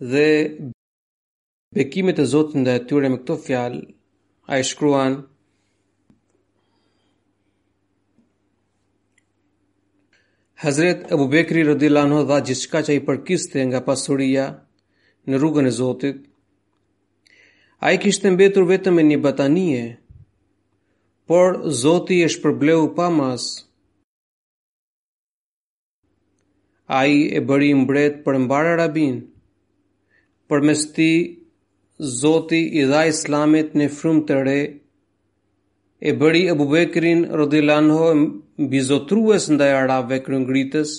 dhe bekimet e Zotit ndaj tyre me këto fjalë. Ai shkruan: Hazret Abu Bekri radhiyallahu anhu dha gjithçka që i përkiste nga pasuria në rrugën e Zotit. Ai kishte mbetur vetëm me një batanie, por Zoti e shpërbleu pa mas. Ai e bëri mbret për mbarë Arabinë. Përmes tij, Zoti i dha islamit një frymë të re, e bëri Abu Bekrin radhiyallahu anhu mbizotërues ndaj arabëve kryengritës,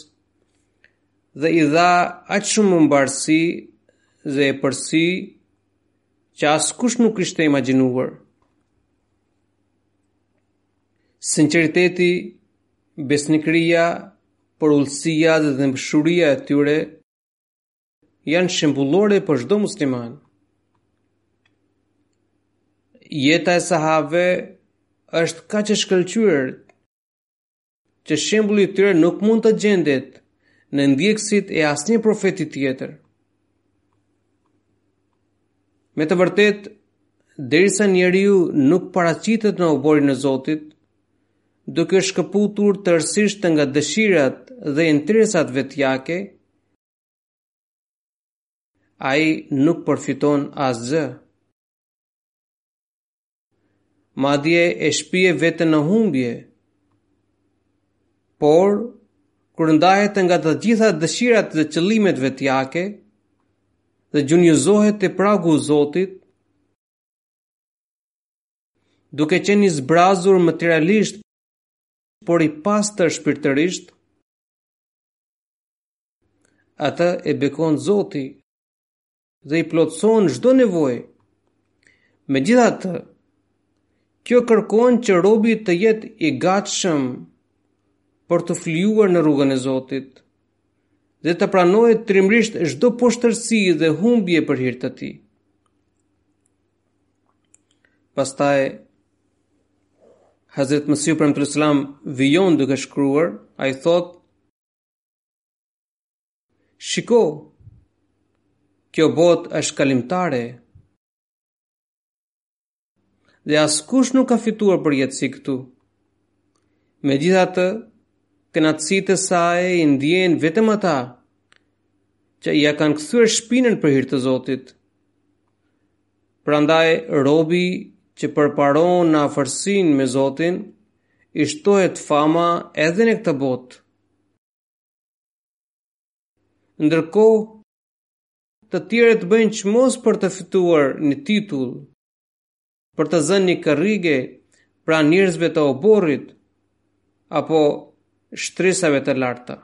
dhe i dha aq shumë mbarësi dhe epërsi që askush nuk e kishte imagjinuar. Sinqeriteti, besnikëria, përullësia dhe dhembshuria e tyre janë shembullore për çdo musliman. Jeta e sahabëve është kaq e shkëlqyer që shembulli i tyre nuk mund të gjendet në ndjekësit e asnjë profeti tjetër. Me të vërtetë, derisa njeriu nuk paraqitet në oborrin e Zotit, duke u shkëputur tërësisht nga dëshirat dhe interesat vetjake, ai nuk përfiton asgjë. madje e shpie veten në humbje. Por, kur ndahet nga të gjitha dëshirat dhe qëllimet vetjake, dhe gjunjëzohet te pragu i Zotit, duke qenë i zbrazur materialisht, por i pastër shpirtërisht, atë e bekon Zoti. dhe i plotëson çdo nevojë. Megjithatë, kjo kërkon që robi të jetë i gatshëm për t'u flijuar në rrugën e Zotit dhe të pranojë trimërisht çdo poshtërsi dhe humbje për hir të tij. Pastaj Hazret Mesihu i Premtuar alejhi selam vijon duke shkruar, ai thotë Shiko, kjo botë është kalimtare, dhe askush nuk ka fituar përjetësi këtu. Megjithatë, kënaqësitë e saj i ndiejnë vetëm ata, që ia kanë kthyer shpinën për hir të Zotit. Prandaj, robi që përparon në afërsinë me Zotin, i shtohet fama edhe në këtë botë. Ndërkohë, të tjerët bëjnë çmos për të fituar një titull, për të zënë një karrige pranë njerëzve të oborrit apo shtresave të larta.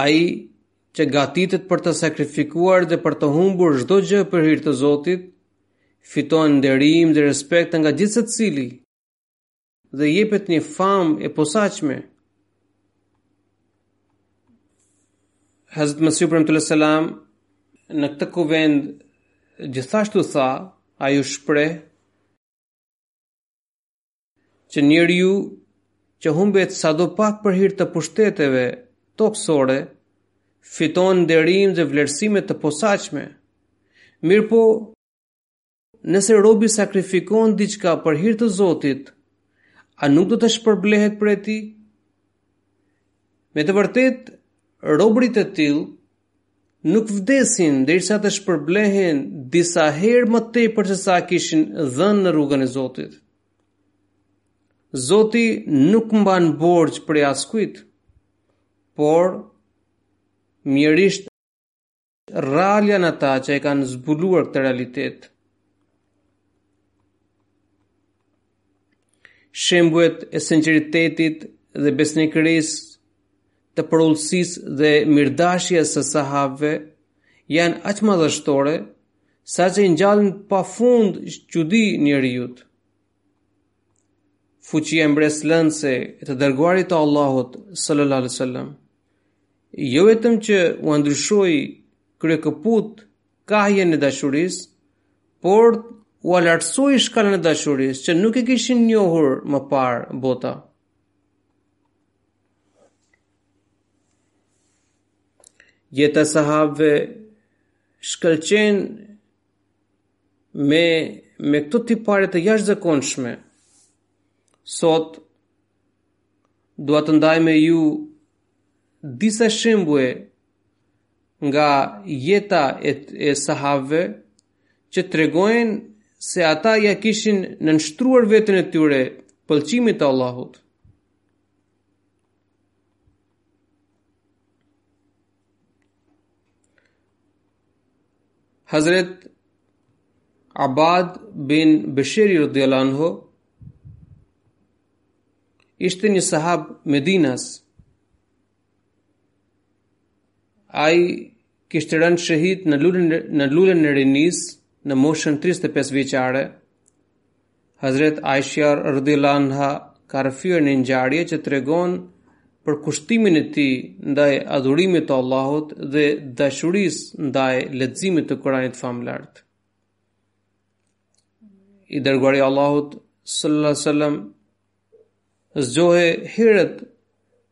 Ai që gatitet për të sakrifikuar dhe për të humbur çdo gjë për hir të Zotit, fiton nderim dhe respekt nga gjithsecili. dhe i jepet një famë e posaçme. Hazrat Mesihu alejhi selam në këtë kuvend gjithashtu tha, ai u shpreh që njeriu që humbet sado pak për hir të pushteteve tokësore fiton nderim dhe vlerësime të posaçme. Mirëpo Nëse robi sakrifikon diçka për hir të Zotit, a nuk do të shpërblehet prej tij? Me të vërtetë, robërit e tillë nuk vdesin derisa të shpërblehen disa herë më tepër sesa kishin dhënë në rrugën e Zotit. Zoti nuk mban borxh prej askujt, por mjerisht Rrallë janë ata që e kanë zbuluar këtë realitet. Shembujt e sinqeritetit dhe besnikërisë të përulësisë dhe mirëdashjes së sahabëve janë aq madhështore saqë i ngjallin pafund çudi njeriut. Fuqia mbresëlënëse e të dërguarit të Allahut sallallahu alaihi wasallam jo vetëm që ua ndryshoi kryekëput kahjen e dashurisë, por ua lartësoi shkallën e dashurisë që nuk e kishin njohur më parë bota. Jeta e sahabëve shkëlqen me me këto tipare të jashtëzakonshme. Sot dua të ndaj me ju disa shembuj nga jeta e, e sahabëve që tregojnë se ata ia kishin nënshtruar veten e tyre pëlqimit të Allahut. Hazret Abad bin Bishri radijallahu anhu, ishte një sahab medinas. Ai kishte rënë shahid në lulen në lulen e rinisë në moshën 35-vjeçare. Hazret Aisha radhiyallahu anha ka rrëfyer një ngjarje që tregon për kushtimin e tij ndaj adhurimit të Allahut dhe dashurisë ndaj leximit të Kuranit famëlart. I dërguari i Allahut sallallahu alaihi wasallam zgjohej herët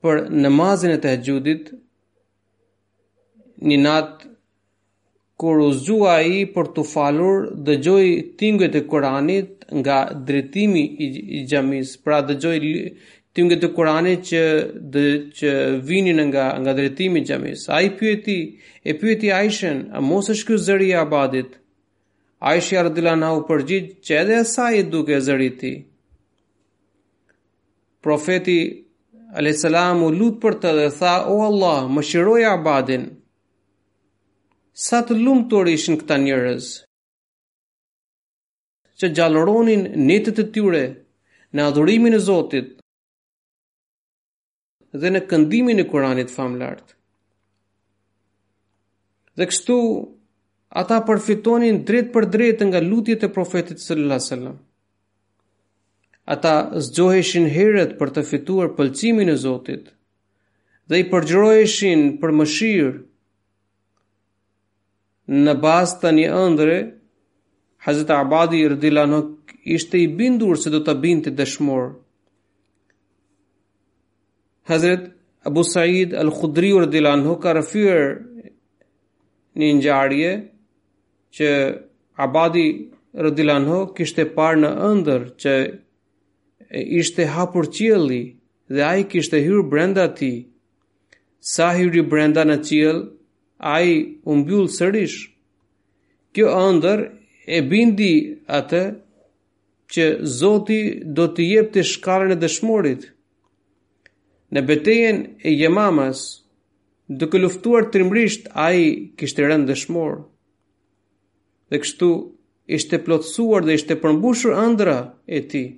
për namazin e tahajjudit. Një natë Kur u zgjua ai për t'u falur, dëgjoi tingujt e Kuranit nga drejtimi i xhamisë. Pra dëgjoi tingujt e Kuranit që që vinin nga nga drejtimi i xhamisë. Ai pyeti, e pyeti Aishën, "A mos është ky zëri i Abadit?" Aisha radhiyallahu anha u përgjigj që edhe asaj i dukej zëri i tij. Profeti alayhis salam u lut për të dhe tha, "O Allah, mëshiroje Abadin." Sa të lumtur ishin këta njerëz që gjallëronin netët e tyre në adhurimin e Zotit dhe në këndimin e Kuranit famëlart. Dhe kështu ata përfitonin drejtpërdrejt nga lutjet e profetit sallallahu alajhi wasallam. Ata zgjoheshin herët për të fituar pëlqimin e Zotit. dhe i përgjëroheshin për mëshirë. Në bazë të një ëndrre, Hazrat Abadi radhiyallahu anhu ishte i bindur se do të binte dëshmor. Hazrat Abu Sa'id al-Khudri radhiyallahu anhu ka rrëfyer një ngjarje që Abadi radhiyallahu anhu kishte parë në ëndërr që ishte hapur qielli dhe ai kishte hyrë brenda tij. Sa hyri brenda në qiell, ai u mbyll sërish. Kjo ëndërr e bindi atë që Zoti do t'i jepte shkallën e dëshmorit. Në betejën e Jemamës, duke luftuar trimërisht ai kishte rënë dëshmor. Dhe kështu ishte plotësuar dhe ishte përmbushur ëndrra e tij.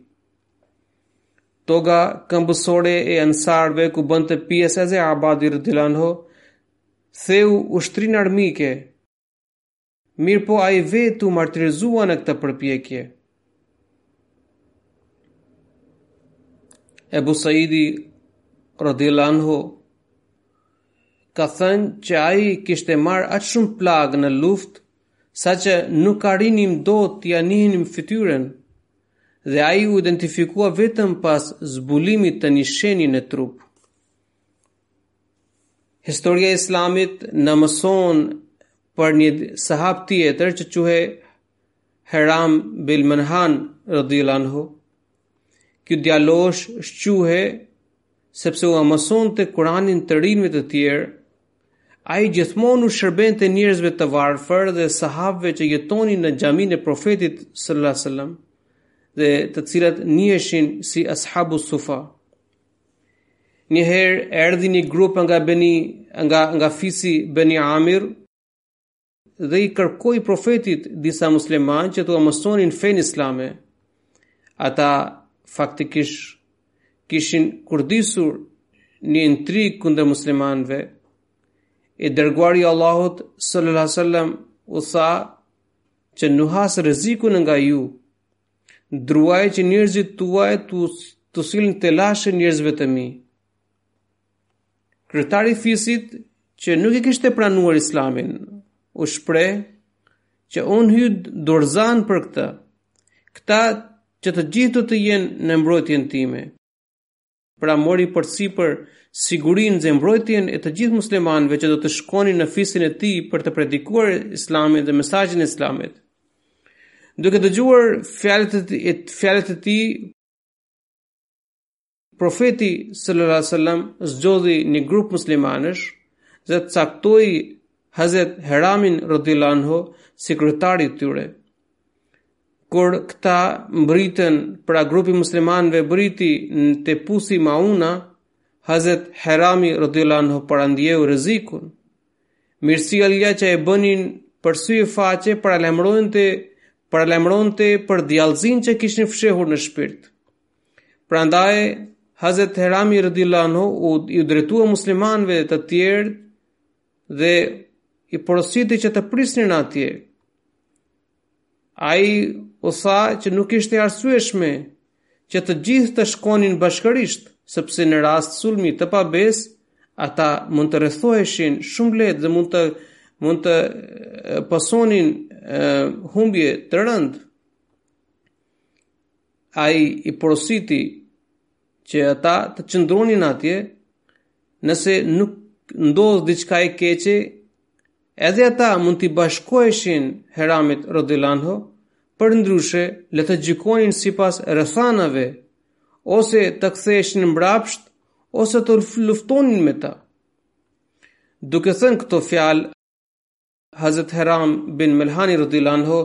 Toga këmbësore e ansarëve ku bënte pjesë edhe Abadi radhiyallahu anhu, theu ushtrinë armike, mirëpo ai vetë u martirizua në këtë përpjekje. Ebu Saidi radhiyallahu anhu ka thënë që ai kishte marrë aq shumë plagë në luftë saqë nuk arrinim dot t'ia njihnim fytyrën dhe ai u identifikua vetëm pas zbulimit të një shenje në trup. Historia e Islamit na mëson për një sahab tjetër që quhej Heram bin Milhan radhiyallahu anhu ky djalosh shquhej sepse u mësonte Kuranin të rinjve të tjerë Ai gjithmonë u shërbente njerëzve të varfër dhe sahabëve që jetonin në xhaminë e profetit sallallahu alajhi wasallam dhe të cilat njiheshin si ashabu sufa. Njëherë erdhi një grup nga Beni nga nga fisi Beni Amir dhe i kërkoi profetit disa muslimanë që t'ua mësonin fenë islame. Ata faktikisht kishin kurdisur një intrigë kundër muslimanëve. I dërguari i Allahut sallallahu alaihi wasallam u tha që nuhas rrezikun nga ju. Druaj që njerëzit tuaj t'u sillen telashe njerëzve të mi. Kryetari i fisit që nuk e kishte pranuar islamin, u shpreh që unë hyj dorëzanë për këtë, këta që të gjithë do të jenë në mbrojtjen time. Pra mori përsipër sigurinë dhe mbrojtjen e të gjithë muslimanëve që do të shkonin në fisin e tij për të predikuar islamin dhe mesazhin e islamit. Duke dëgjuar fjalët e tij, Profeti sallallahu alaihi wasallam zgjodhi një grup muslimanësh dhe caktoi Hazret Heramin radhiyallahu anhu si kryetari i tyre. Kur këta mbërritën pra grupi i muslimanëve mbërriti te pusi Mauna, Hazret Herami radhiyallahu anhu parandjeu rrezikun. Mirësjellja që e bënin për sy e faqe paralajmëronte paralajmëronte për djallëzinë që kishin fshehur në shpirt. Prandaj Hazret Herami radhiyallahu anhu iu drejtua muslimanëve të tjerë dhe i porositi që të prisnin atje. Ai u tha që nuk ishte e arsyeshme që të gjithë të shkonin bashkërisht, sepse në rast sulmi të pabesë, ata mund të rrethoheshin shumë lehtë dhe mund të mund të pësonin humbje të rëndë. Ai i porositi që ata të qëndronin atje, nëse nuk ndodh diçka e keqe, edhe ata mund t'i bashkoheshin Heramit radhiyallahu anhu, përndryshe le të gjykonin sipas rrethanave, ose të ktheheshin mbrapsht, ose të luftonin me ta. Duke thënë këto fjalë, Hazrat Haram bin Melhani radhiyallahu anhu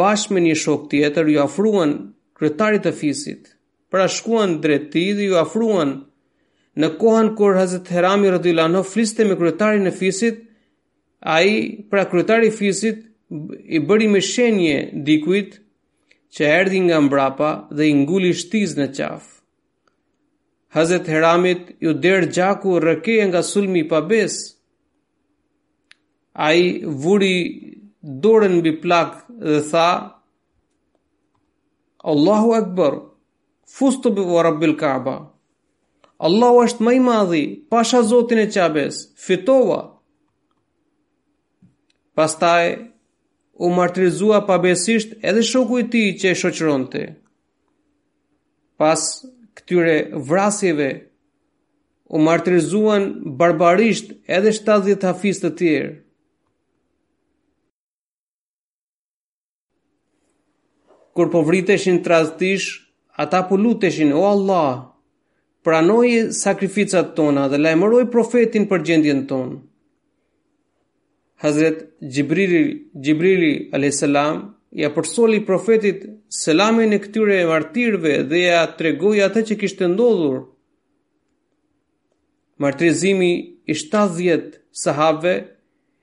bashkë me një shok tjetër iu afruan kryetarit të fisit. Pra shkuan drejt tij dhe iu afruan në kohën kur Hazrat Harami radhiyallahu anhu fliste me kryetarin e fisit, ai pra kryetari i fisit i bëri me shenjë dikujt që erdhi nga mbrapa dhe i nguli shtizën në qafë. Hazrat Haramit iu derdh gjaku rrëkeje nga sulmi i pabesë. Ai vuri dorën mbi plagë dhe tha: Allahu Akbar, fuztu wa Rabbil Kaaba. Allahu është më i madhi, pasha Zotin e Qabes, fitova. Pastaj u martirizua pabesisht edhe shoku i tij që e shoqëronte. Pas këtyre vrasjeve U martirizuan barbarisht edhe 70 hafizë të tjerë. Kur po vriteshin tradhtisht, ata po luteshin, o Allah, pranoji sakrificat tona dhe lajmëroje profetin për gjendjen tonë. Hazret Xhibrili, Xhibrili a.s. ia përcolli profetit selamin e këtyre martirëve dhe ia tregoi atë që kishte ndodhur. Martirizimi i 70 sahabëve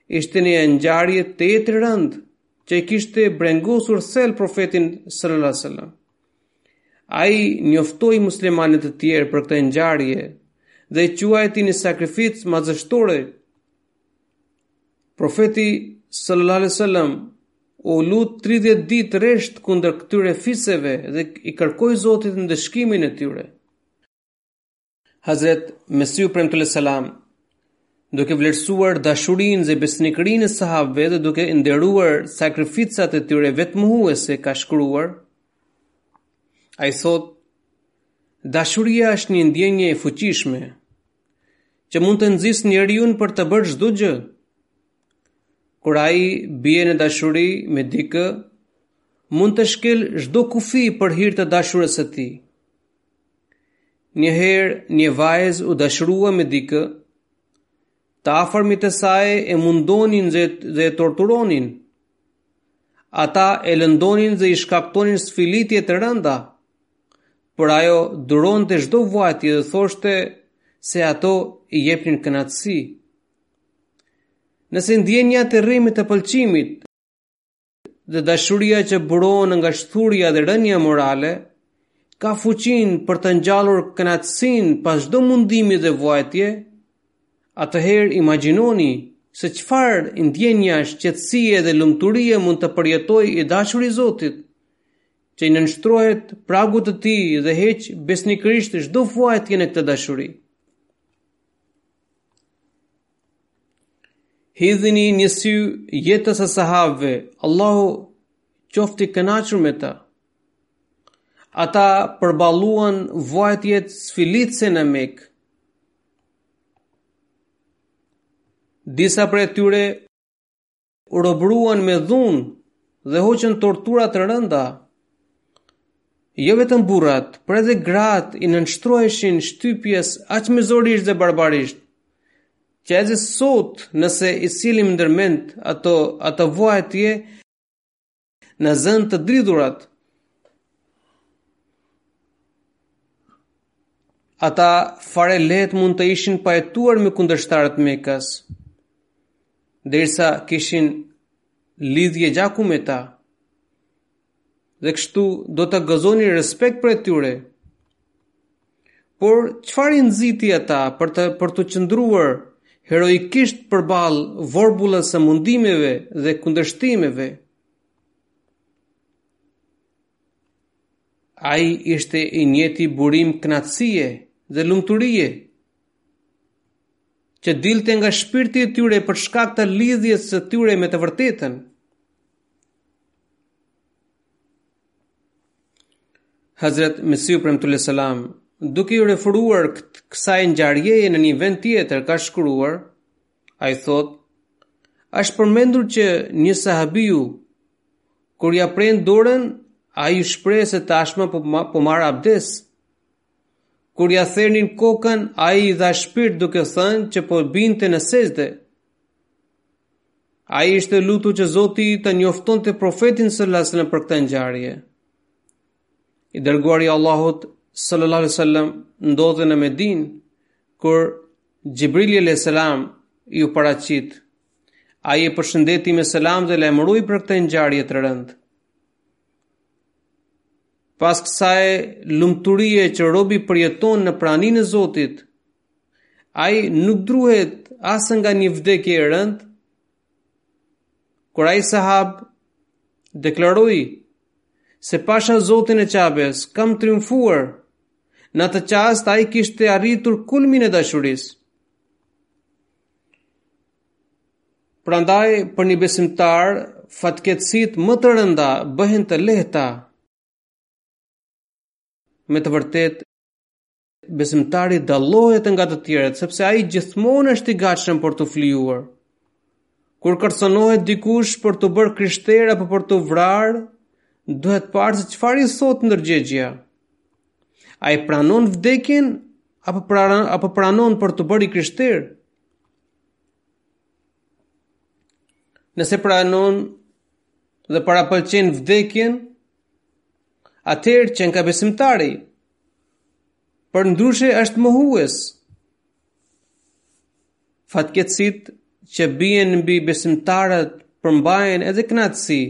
ishte një ngjarje tejet e rëndë që i kishte brengosur thellë profetin sallallahu alajhi wasallam. Ai njoftoi muslimanët e tjerë për këtë ngjarje dhe e quajti një sakrificë madhështore. Profeti sallallahu alajhi wasallam u lut 30 ditë rresht kundër këtyre fiseve dhe i kërkoi Zotit ndëshkimin e tyre. Hazret Mesihu i Premtuar alejhi selam duke vlerësuar dashurinë dhe besnikërinë e sahabëve dhe duke nderuar sakrificat e tyre vetëmohuese ka shkruar ai thotë dashuria është një ndjenjë e fuqishme që mund të nxisë njeriun për të bërë çdo gjë kur ai bie në dashuri me dikë mund të shkelë çdo kufi për hir të së dashurës së tij Një herë një vajzë u dashurua me dikë, të afërmit e saj e mundonin dhe e torturonin. Ata e lëndonin dhe i shkaktonin sfilitje të rënda, por ajo duronte çdo vuajtje dhe thoshte se ato i jepnin kënaqësi. Nëse ndjenjat e rreme të pëlqimit, dhe dashuria që buron nga shthurja dhe rënia morale, ka fuqinë për të ngjallur kënaqësinë pas çdo mundimi dhe vuajtje, atëherë imagjinoni se çfarë ndjenja qetësie dhe lumturie mund të përjetojë i dashuri i Zotit, që i nënshtrohet pragut të tij dhe heq besnikërisht çdo vuajtje në këtë dashuri. Hidhini një sy jetës së sahabëve, Allahu qoftë i kënaqur me ta. Ata përballuan vuajtjet sfilitëse në Mekë. Disa prej tyre u robruan me dhunë dhe hoqën tortura të rënda. Jo vetëm burrat, por edhe gratë i nënshtroheshin shtypjes aq mizorisht dhe barbarisht, që edhe sot nëse i sjellim ndër mend ato ato vuajtje Na zënë të dridhurat, ata fare lehtë mund të ishin pajtuar me kundërshtarët mekas, derisa kishin lidhje gjaku me ta, dhe kështu do të gëzonin respekt prej tyre, Por çfarë i nxiti ata për të për të qëndruar heroikisht përballë vorbullës së mundimeve dhe kundërshtimeve? Ai ishte i njëjti burim kënaqësie dhe lumturie që dilte nga shpirti i tyre për shkak të lidhjes së tyre me të vërtetën. Hazret Mesihu i Premtuar alejhi selam, duke iu referuar kësaj ngjarjeje në një vend tjetër, ka shkruar, ai thotë, është përmendur që një sahabiu kur ia prenë dorën, ai u shpreh se tashmë po po marr abdes. Kur ia thernin kokën, ai i dha shpirt duke thënë që po binte në sexhde. Ai ishte lutur që Zoti ta njoftonte profetin sallallahu alaihi wasallam për këtë ngjarje. I dërguari i Allahut sallallahu alaihi wasallam ndodhej në Medinë, kur Xhibrili alaihi salam iu paraqit. Ai e përshëndeti me selam dhe lajmëroi për këtë ngjarje të rëndë. Pas kësaj lumturie që robi përjeton në praninë e Zotit, Ai nuk druhet as nga një vdekje e rëndë, kur ai sahab deklaroi se pasha Zotin e Qabes, kam triumfuar. Në atë çast ai kishte arritur kulmin e dashurisë. Prandaj për një besimtar fatkeqësitë më të rënda bëhen të lehta. Me të vërtetë besimtari dallohet nga të tjerët, sepse ai gjithmonë është i gatshëm për t'u flijuar. Kur kërcënohet dikush për t'u bërë krishterë apo për t'u vrarë, duhet parë se çfarë i thotë ndërgjegjja. A e pranon vdekjen apo pranon apo pranon për t'u bërë i krishterë? Nëse pranon dhe parapëlqen vdekjen, atëherë qenka besimtar, Përndryshe është mohues. Fatkeqësitë që bien mbi besimtarët përmbajnë edhe kënaqësi.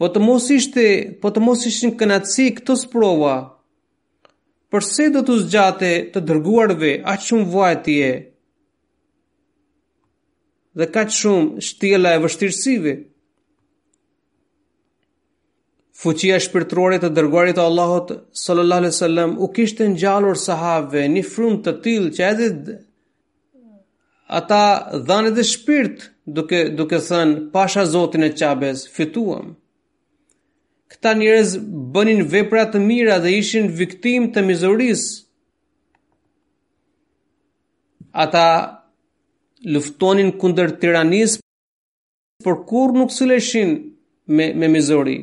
Po të mos ishte, po të mos ishin kënaqësi këto sprova. Përse do t'u zgjate të dërguarve aq shumë vuajtja? Dhe kaq shumë shtjella e vështirësive. Fuqia shpirtërore e të dërguarit të Allahut sallallahu alaihi wasallam u kishte ngjallur sahabëve një frymë të tillë që edhe ata dhanë edhe shpirt duke duke thënë pasha Zotin e Qabes fituam. Këta njerëz bënin vepra të mira dhe ishin viktimë të mizorisë. Ata luftonin kundër tiranisë por kurrë nuk silleshin me, me mizori.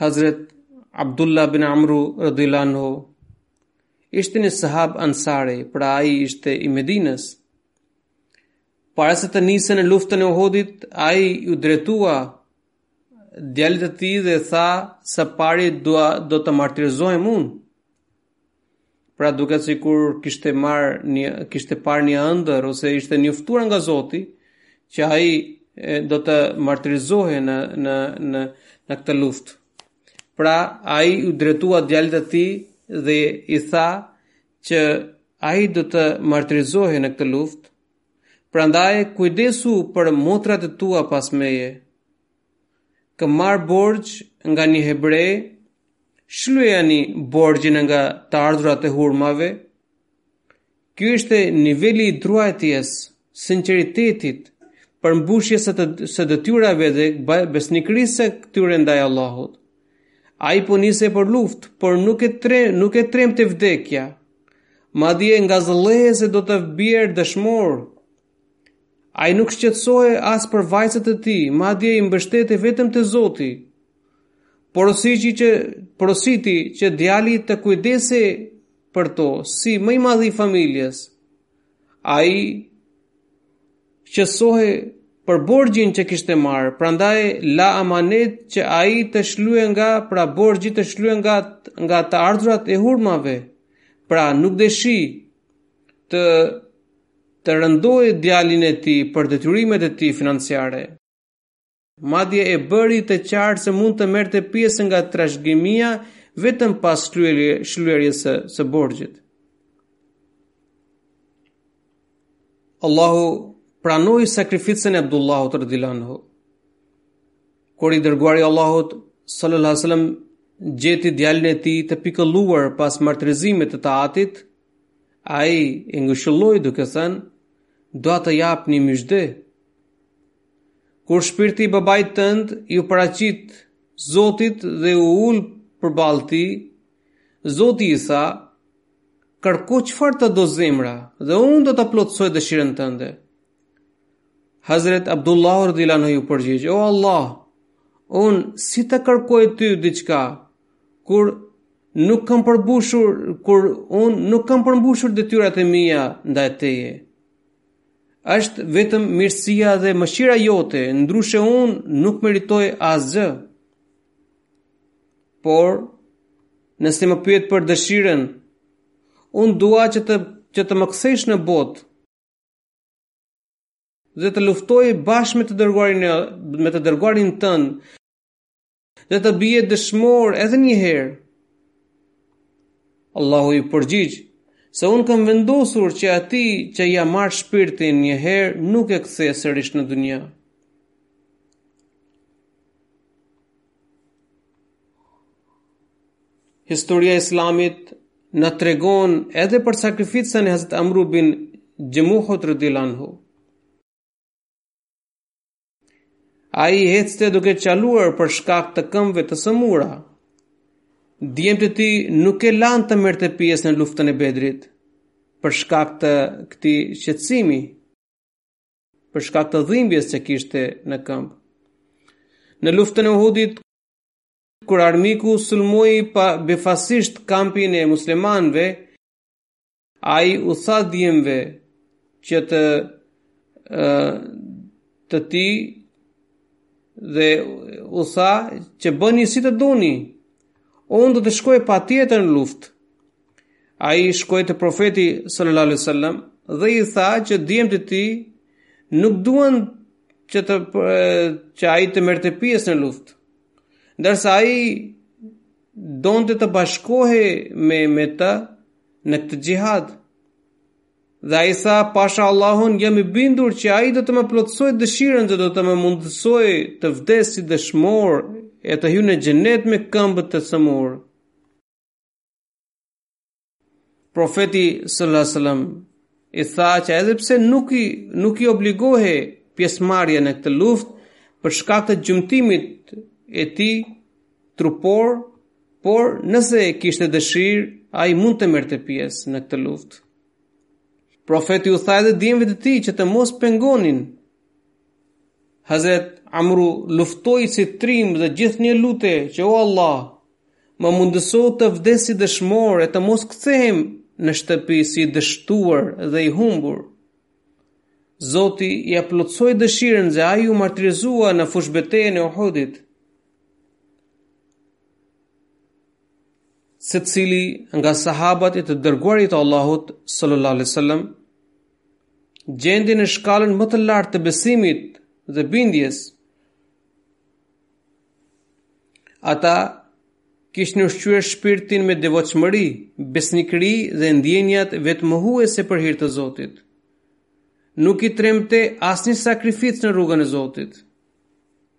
Hazret Abdullah bin Amru radiallahu anhu ishte një sahab ansari, pra ai ishte i Medinës. Para se të nisej në luftën e Uhudit, ai iu drejtua djalit të tij dhe tha së pari do, do të martirizohem unë. Pra duket sikur kishte marrë një kishte parë një ëndër ose ishte njoftuar nga Zoti që ai do të martirizohej në në në në këtë luftë. Pra ai iu drejtua djalit të tij dhe i tha që ai do të martirizohej në këtë luftë. Prandaj kujdesu për motrat e tua pas meje. Kam marrë borxh nga një hebre, shlyejani borxhin nga të ardhurat e hurmave. Ky ishte niveli i druajtjes, sinqeritetit, përmbushjes së, të, së detyrave dhe besnikërisë së këtyre ndaj Allahut. Ai po nisej për luftë, por nuk e tre, nuk e tremte vdekja. Madje nga zëllehej se do të bjerë dëshmor. Ai nuk shqetësohej as për vajzat e tij, madje i mbështeti vetëm te Zoti. Porositi që porositi që djali të kujdesej për to, si më i madhi i familjes. Ai shqetësohej për borxhin që kishte marrë, prandaj la amanet që ai të shlyhej nga pra borxhi të shlyhej nga nga të ardhurat e hurmave. Pra nuk deshi të të rëndojë djalin e tij për detyrimet e tij financiare. Madje e bëri të qartë se mund të merrte pjesë nga trashëgimia vetëm pas shlyerjes së, së borxhit. Allahu pranoi sakrificën e Abdullahut radhiyallahu anhu. Kur i dërguari i Allahut sallallahu alaihi wasallam gjeti djalin e tij të pikëlluar pas martirizimit të të atit, Ai e ngushëlloi duke thënë, "Do të të jap një myzhde." Kur shpirti i babait tënd iu paraqit Zotit dhe u ul përballë tij, Zoti i tha, "Kërko çfarë ta do zemra dhe unë do ta plotësoj dëshirën tënde." Hazret Abdullahu radhiyallahu anhu iu përgjigj, "O Allah, unë si të kërkoj ty diçka kur nuk kam përbushur kur unë nuk kam përmbushur detyrat e mia ndaj teje. Është vetëm mirësia dhe mëshira jote, ndryshe unë nuk meritoj asgjë. Por nëse më pyet për dëshirën, unë dua që të që të më kthesh në botë dhe të luftoj bashkë me të dërguarin me të dërguarin tënd Dhe të bie dëshmor edhe një herë. Allahu iu përgjigj se unë kam vendosur që atij që ia marr shpirtin një herë nuk e kthej sërish në dunja. Historia e islamit na tregon edhe për sakrificën e Hazret Amru bin Xhemuhut radhiyallahu anhu. Ai hecte duke çaluar për shkak të këmbëve të sëmura. Djemtë e tij nuk e lanë të merrte pjesë në luftën e Bedrit, për shkak të këtij qetësimi, për shkak të dhimbjes që kishte në këmbë. Në luftën e Uhudit, kur armiku sulmoi befasisht kampin e muslimanëve, Ai u tha djemve që të të tij dhe u tha që bëni si të doni. Unë do të shkoj patjetër në luftë. Ai shkoi te profeti sallallahu alaihi sallam dhe i tha që djemtë e tij nuk duan që të që ai të merrte pjesë në luftë. Ndërsa ai donte të bashkohej me, me ta, në këtë xhihad. Dhe ai tha pasha Allahun jam i bindur që ai do të më plotësojë dëshirën dhe do të më mundësojë të vdes si dëshmor e të hyj në xhenet me këmbët të sëmura. Profeti sallallahu sallam i tha që edhe pse nuk i, nuk i obligohej pjesëmarrja në këtë luftë për shkak të gjymtimit të tij trupor, por nëse e kishte dëshirë, ai mund të merrte pjesë në këtë luftë. Profeti u tha edhe djemve të tij që të mos pengonin. Hazret Amru luftoi si trim dhe gjithnjë lutej që o Allah, më mundëso të vdes si dëshmor e të mos kthehem në shtëpi si i dështuar dhe i humbur. Zoti ia plotësoi dëshirën dhe ai u martirizua në fushbetejën e Uhudit secili nga sahabët e të dërguarit të Allahut sallallahu alaihi wasallam gjendej në shkallën më të lartë të besimit dhe bindjes. Ata kishin ushqyer shpirtin me devotshmëri, besnikëri dhe ndjenjat vetëmohuese për hir të Zotit. Nuk i trembte asnjë sakrificë në rrugën e Zotit.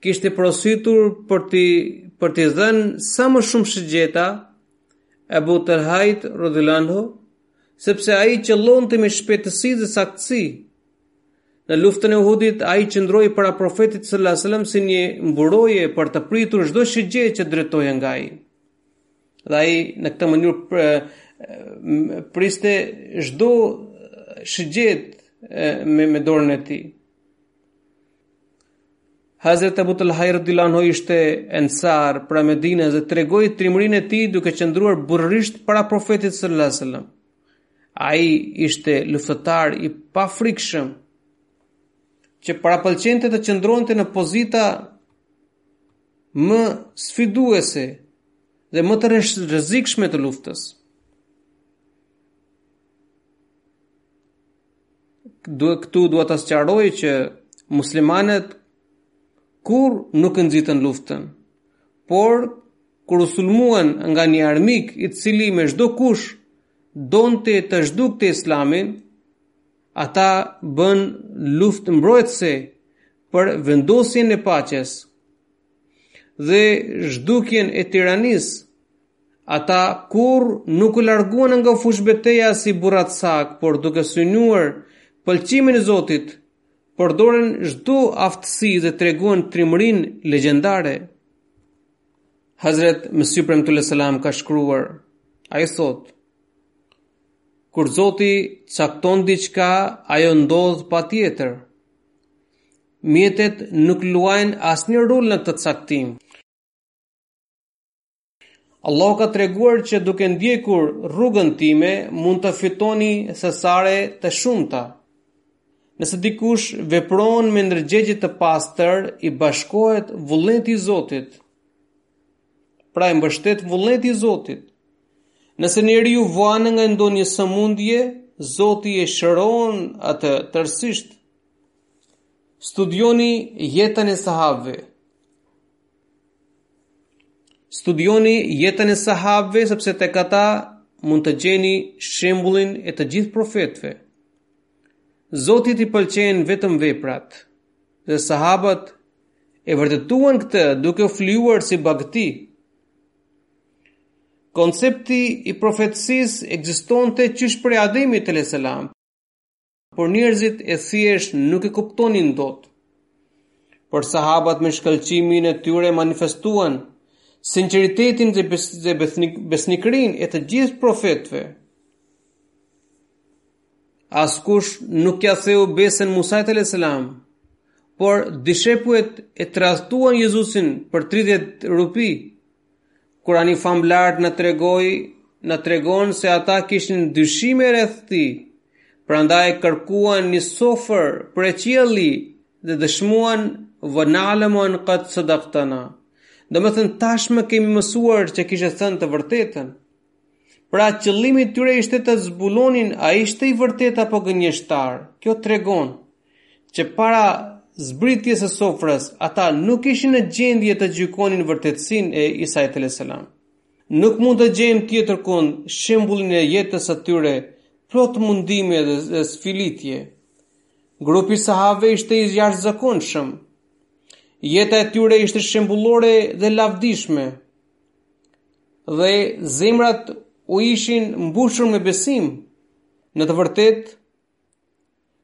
kishte porositur për t'i për t'i dhënë sa më shumë shigjeta Abu Talhait radhiyallahu anhu sepse ai qëllonte me shpejtësi dhe saktësi. Në luftën e Uhudit ai qëndroi para profetit sallallahu alajhi wasallam si një mburoje për të pritur çdo shigjetë që drejtohej nga ai. Dhe ai në këtë mënyrë priste çdo shigjetë me me dorën e tij. Hazret Abu Talha radhiyallahu anhu ishte ensar, pra medinas, dhe tregoi trimërinë e tij duke qëndruar burrërisht para profetit sallallahu alajhi wasallam. Ai ishte luftëtar i pafrikshëm që parapëlqente të qëndronte në pozita më sfiduese dhe më të rrezikshme të luftës. këtu dua ta sqaroj që muslimanët kurrë nuk e nxitën luftën, por kur u sulmuan nga një armik i cili me çdo kusht donte ta zhdukte islamin, ata bënë luftë mbrojtëse për vendosjen e paqes. dhe zhdukjen e tiranisë. Ata kurrë nuk u larguan nga fushëbeteja si burracakë, por duke synuar pëlqimin e Zotit, përdorën çdo aftësi dhe treguan trimërinë legjendare. Hazret Mesihu i Premtuar alejhi selam ka shkruar, ai thotë, kur Zoti cakton diçka, ajo ndodh patjetër. Mjetet nuk luajnë asnjë rol në këtë caktim. Allahu ka treguar që duke ndjekur rrugën time mund të fitoni thesare të shumta. Nëse dikush vepron me ndërgjegje të pastër, i bashkohet vullneti i Zotit. Pra e mbështet vullneti i Zotit. Nëse njeriu vuan nga ndonjë sëmundje, Zoti e shëron atë tërësisht. Studioni jetën e sahabëve. Studioni jetën e sahabëve sepse tek ata mund të gjeni shembullin e të gjithë profetëve. Zotit i pëlqejnë vetëm veprat dhe sahabat e vërtetuan këtë duke u flijuar si bagëti. Koncepti i profetësisë ekzistonte qysh prej Ademit alayhis salam. Por njerëzit e thjeshtë nuk e kuptonin dot. Por sahabat me shkëlqimin e tyre manifestuan sinqeritetin dhe besnikërinë e të gjithë profetëve. Askush nuk ia theu besën Musait alejhi selam, por dishepujt e tradhtuan Jezusin për 30 rupi Kurani famëlartë na tregoi, na tregon se ata kishin dyshime rreth tij, prandaj kërkuan një sofër prej qielli dhe dëshmuan wa na'lamu an qad sadaqtana. Domethënë tashmë kemi mësuar që kishe thënë të vërtetën. Pra qëllimi i tyre ishte të zbulonin a ishte i vërtetë apo gënjeshtar, kjo tregon. që para zbritjes së sofrës ata nuk ishin në gjendje të gjykonin vërtetësinë e Isait alejhi selam. Nuk mund të gjejmë tjetër kund shembullin e jetës së tyre plot mundime dhe sfilitje. Grupi i sahabëve ishte i jashtëzakonshëm. Jeta e tyre ishte shembullore dhe e lavdishme. Dhe zemrat u ishin mbushur me besim. Në të vërtetë,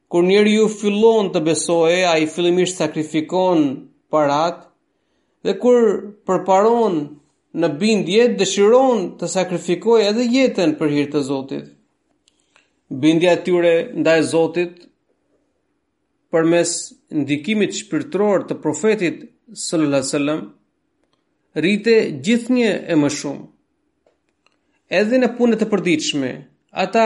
Kur njeriu fillon të besojë, ai fillimisht sakrifikon paratë, dhe kur përparon në bindje, dëshiron të sakrifikojë edhe jetën për hir të Zotit. Bindja e tyre ndaj Zotit përmes ndikimit shpirtëror të profetit sallallahu alaihi wasallam, rritej gjithnjë e më shumë. Edhe në punët e përditshme, ata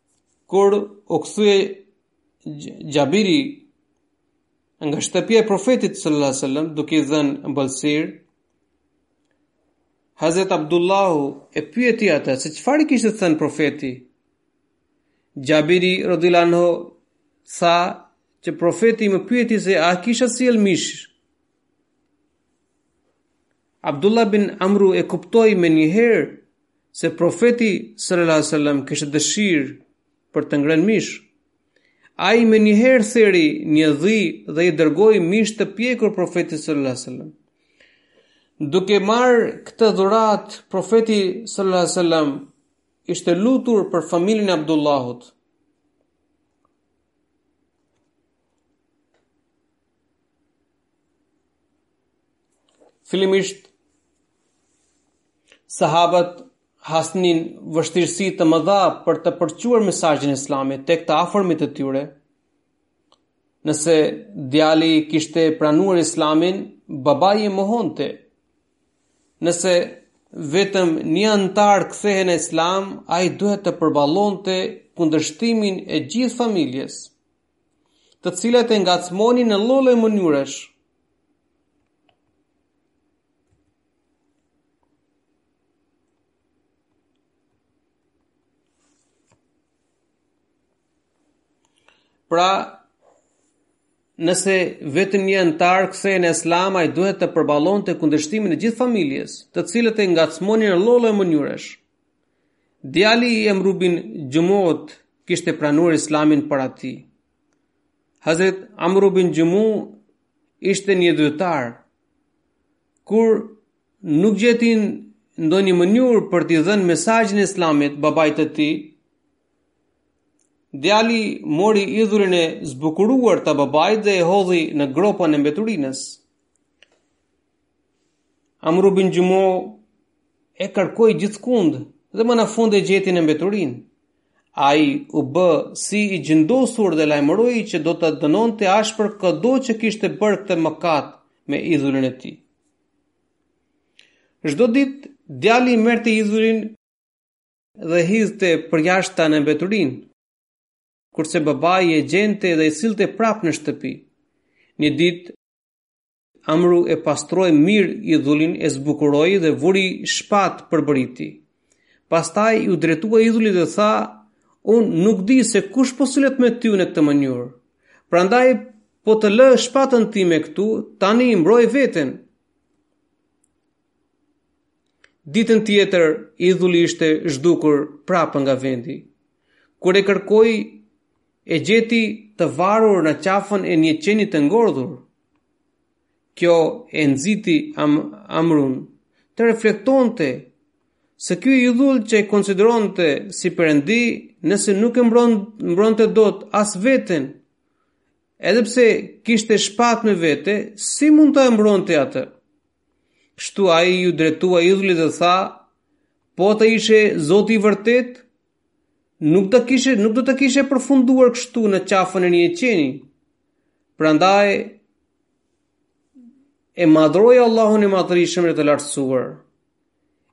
Kur u kthye Xhabiri nga shtëpia e Profetit sallallahu alaihi wasallam duke i dhënë ëmbëlsirë, Hazret Abdullahu e pyeti atë se çfarë i kishte thënë Profeti. Xhabiri radhiyallahu anhu tha që Profeti më pyeti se a kisha sjellë mish. Abdullah bin Amru e kuptoi menjëherë se profeti sallallahu alaihi wasallam kishte dëshirë për të ngrënë mish. Ai menjëherë theri një dhi dhe i dërgoi mish të pjekur profetit sallallahu alaihi wasallam. Duke marrë këtë dhuratë, profeti sallallahu alaihi wasallam ishte lutur për familjen e Abdullahut. Fillimisht sahabët hasnin vështirësi të mëdha për të përçuar mesazhin e Islamit tek të afërmit e tyre. Nëse djali kishte pranuar Islamin, babai e mohonte. Nëse vetëm një anëtar kthehej në Islam, ai duhet të përballonte kundërshtimin e gjithë familjes. të cilët e ngacmonin në lloj-lloj mënyrash. Pra, nëse vetëm një anëtar kthehej në Islam, ai duhet të përballonte kundërshtimin e gjithë familjes, të cilët e ngacmonin në lloj-lloj mënyrash. Djali i Amru bin Xhumut kishte pranuar Islamin para tij. Hazret Amru bin Xhumu ishte një idhujtar. Kur nuk gjeti ndonjë mënyrë për t'i dhënë mesazhin e Islamit babait të tij, djali mori idhullin e zbukuruar të babait dhe e hodhi në gropën e mbeturinës. Amru bin Xhumu e kërkoi gjithkund dhe më në fund e gjeti në mbeturinë. Ai u bë si i xhindosur dhe lajmëroi që do ta dënonte ashpër këdo që kishte bërë këtë mëkat me idhullin e tij. Çdo ditë, djali merrte idhullin dhe e hidhte përjashta në mbeturinë, kurse babai e gjente dhe e sillte prapë në shtëpi. Një ditë, Amru e pastroi mirë idhullin, e zbukuroi dhe vuri shpatë përbri tij. Pastaj iu drejtua idhullit dhe tha, unë nuk di se kush po sillet me ty në këtë mënyrë. Prandaj po të lë shpatën time këtu, tani mbroje veten. Ditën tjetër, idhulli ishte zhdukur prapë nga vendi. Kur e kërkoi, e gjeti të varur në qafën e një qeni të ngordhur. Kjo e nxiti am, Amrun të reflektonte se ky idhull që e konsideronte si perëndi, nëse nuk e mbron mbronte dot as veten, edhe pse kishte shpatë me vete, si mund ta mbronte atë? Kështu ai iu drejtua idhullit dhe tha, po të ishe Zoti i vërtetë, Nuk do kishe, nuk do të kishe përfunduar kështu në qafën e një qeni. Prandaj e madhëroi Allahun e madhërishëm dhe të lartësuar,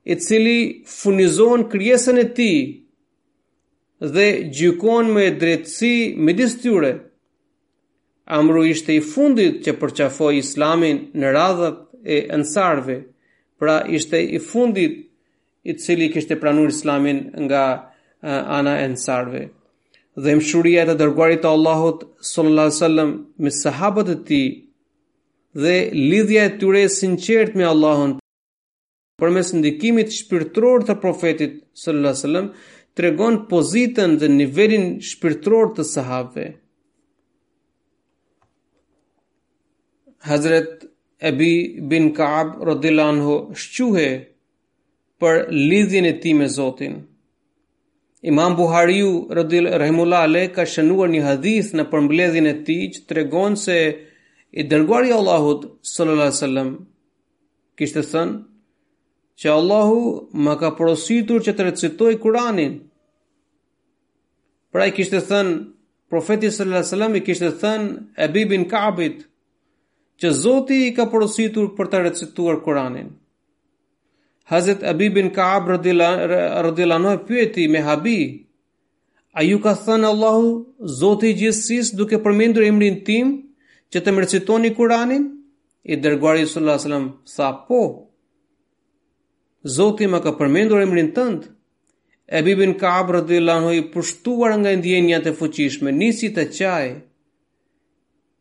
i cili furnizon krijesën e tij dhe gjykon me drejtësi midis tyre. Amru ishte i fundit që përqafoi Islamin në radhët e ensarëve, pra ishte i fundit i cili kishte pranuar Islamin nga ana e ensarëve. Dhembshuria e të dërguarit të Allahut sallallahu alaihi wasallam me sahabët e tij dhe lidhja e tyre e sinqertë me Allahun përmes ndikimit shpirtëror të profetit sallallahu alaihi wasallam tregon pozitën dhe nivelin shpirtëror të sahabëve. Hazret Abi bin Ka'ab radhiyallahu anhu shquhej për lidhjen e tij me Zotin. Imam Buhariu rahimullah e ka shënuar një hadith në përmbledhjen e tij që tregon se i dërguari i Allahut sallallahu alaihi wasallam kishte thënë që Allahu më ka porositur që të ta recitoj Kur'anin. Pra i kishte thënë profeti sallallahu alaihi wasallam i kishte thënë Abi bin Ka'bit që Zoti e ka porositur për ta recituar Kur'anin. Hazret Abi bin Ka'ab radhiyallahu anhu e pyeti me habi, a ju ka thënë Allahu, Zoti i gjithësisë, duke përmendur emrin tim, që të më recitoni Kur'anin? I dërguari sallallahu alaihi wasallam tha po. Zoti ma ka përmendur emrin tënd. Abi bin Ka'ab radhiyallahu anhu i pushtuar nga ndjenjat e fuqishme, nisi të qajë.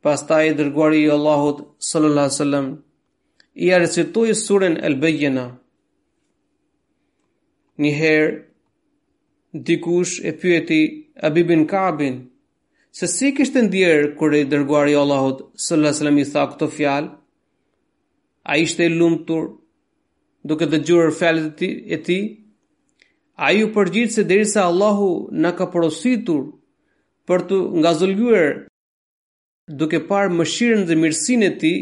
Pastaj i dërguari i Allahut sallallahu alaihi wasallam ia recitoi suren Al-Bayyina. Një herë dikush e pyeti Abi bin Kabin se si ishte ndier kur i dërguari i Allahut sallallahu alaihi wasallam i tha këto fjalë. A ishte i lumtur duke dëgjuar fjalët e tij. Ai u përgjigj se derisa Allahu na ka porositur për t'u ngazëllyer duke parë mëshirën dhe mirësinë e tij,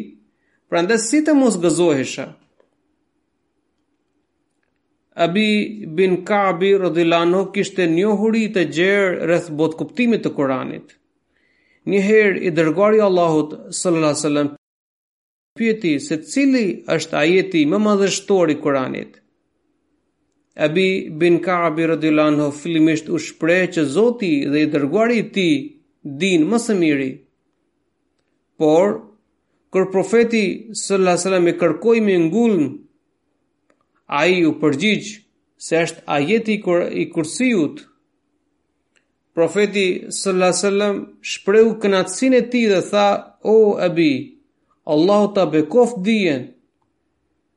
prandaj si të mos gëzohesha. Abi bin Kabi radhiyallahu anhu kishte njohuri të gjerë rreth botëkuptimit të Kuranit. Njëherë i dërguari i Allahut sallallahu alaihi wasallam Pyeti se cili është ajeti më madhështor i Kuranit. Abi bin Ka'bi radhiyallahu anhu fillimisht u shpreh që Zoti dhe i dërguari i tij dinë më së miri. Por kur profeti sallallahu alaihi wasallam e kërkoi me ngulm, ai u përgjigj se është ajeti i kursiut. Profeti sallallahu alaihi wasallam shprehu kënaqësinë e tij dhe tha: "O Abi, Allahu ta bekoftë dijen."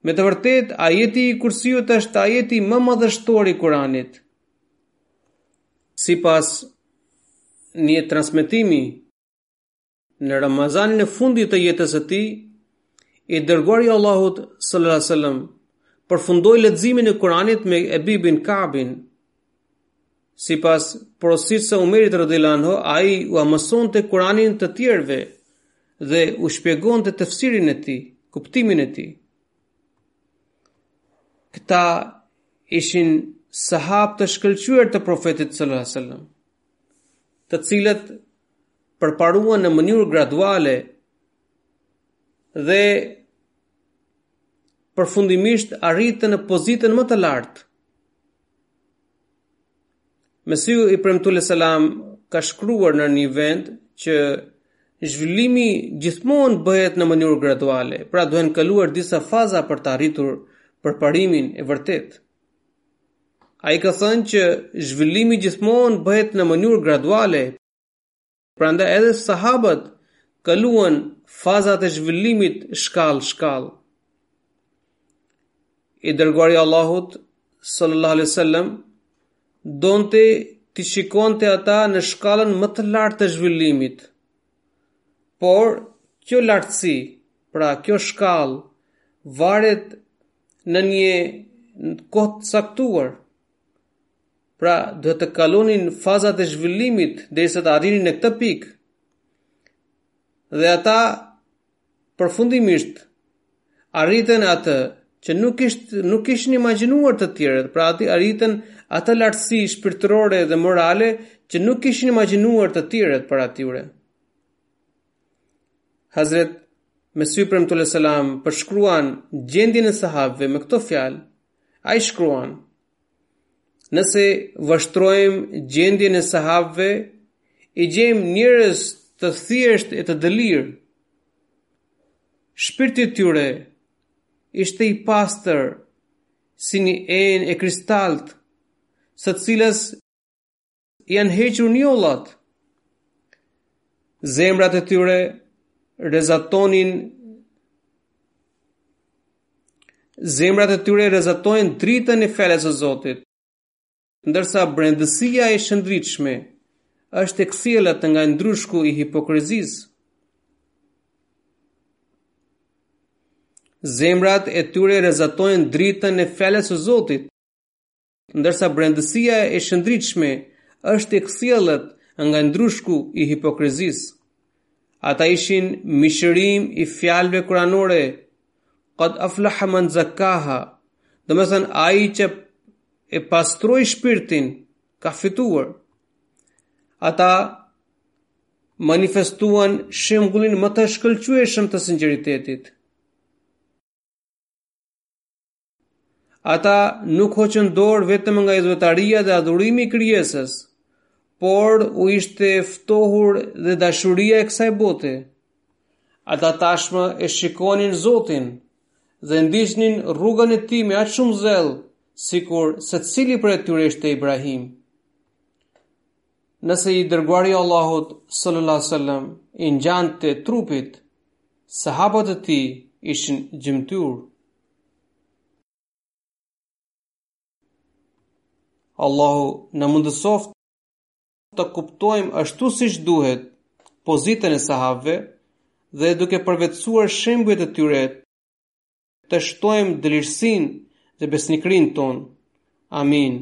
Me të vërtetë, ajeti i Kursiut është ajeti më madhështor i Kuranit. Sipas një transmetimi, Në Ramazanin e fundit të jetës së tij, i dërguari i Allahut sallallahu alaihi wasallam përfundoi leximin e Kuranit me Ebi bin Kabin. Sipas porosisë së Umerit radhiyallahu anhu, ai ua mësonte Kuranin të tjerëve dhe u shpjegonte tefsirin e tij, kuptimin e tij. Këta ishin sahabë të shkëlqyer të profetit sallallahu alaihi wasallam. të cilët përparuan në mënyrë graduale dhe përfundimisht arritën në pozitën më të lartë. Mesihu i Premtuar alejhi selam ka shkruar në një vend që zhvillimi gjithmonë bëhet në mënyrë graduale, pra duhen kaluar disa faza për të arritur përparimin e vërtetë. Ai ka thënë që zhvillimi gjithmonë bëhet në mënyrë graduale, prandaj edhe sahabët kaluan fazat e zhvillimit shkallë shkallë. I dërguari i Allahut sallallahu alaihi wasallam donte t'i shikonte ata në shkallën më të lartë të zhvillimit. Por kjo lartësi, pra kjo shkallë varet në një kohë të caktuar. Pra, duhet të kalonin fazat e zhvillimit derisa të arrinin në këtë pikë. Dhe ata përfundimisht arritën atë që nuk kishte, nuk kishin imagjinuar të tjerët, pra ata arritën atë lartësi shpirtërore dhe morale që nuk kishin imagjinuar të tjerët para tyre. Hazret Mesihu i Premtuar alejhi selam përshkruan gjendjen e sahabëve me këto fjalë. Ai shkruan: Nëse vështrojmë gjendjen e sahabëve, i gjejmë njerëz të thjeshtë e të dëlirë. Shpirti i tyre ishte i pastër si një enë e kristaltë, së cilës i janë hequr njollat. Zemrat e tyre rezatonin zemrat e tyre rezatojnë dritën e fjalës së Zotit, ndërsa brendësia e shëndritshme është e kthjellët nga ndryshku i hipokrizisë. Zemrat e tyre rezatojnë dritën e fjalës së Zotit, Ndërsa brendësia e shëndritshme është e kthjellët nga ndryshku i hipokrizisë. Ata ishin mishërim i fjalëve kuranore, qad aflaha man zakaha, domethënë ai që e pastroi shpirtin, ka fituar. Ata manifestuan shembullin më të shkëlqyeshëm të sinqeritetit. Ata nuk hoqën dorë vetëm nga idhujtaria dhe adhurimi i krijesës, por u ishte ftohur dhe dashuria e kësaj bote. Ata tashmë e shikonin Zotin dhe ndiqnin rrugën e tij me aq shumë zell, sikur secili prej tyre ishte Ibrahim. Nëse i dërguari i Allahut sallallahu alaihi wasallam i ngjante trupit, sahabët e tij ishin gjymtyrë. Allahu na mundësoftë të kuptojmë ashtu siç duhet pozitën e sahabëve dhe duke përvetësuar shembujt e tyre të shtojmë dëlirësinë dhe besnikërinë tonë. Amin.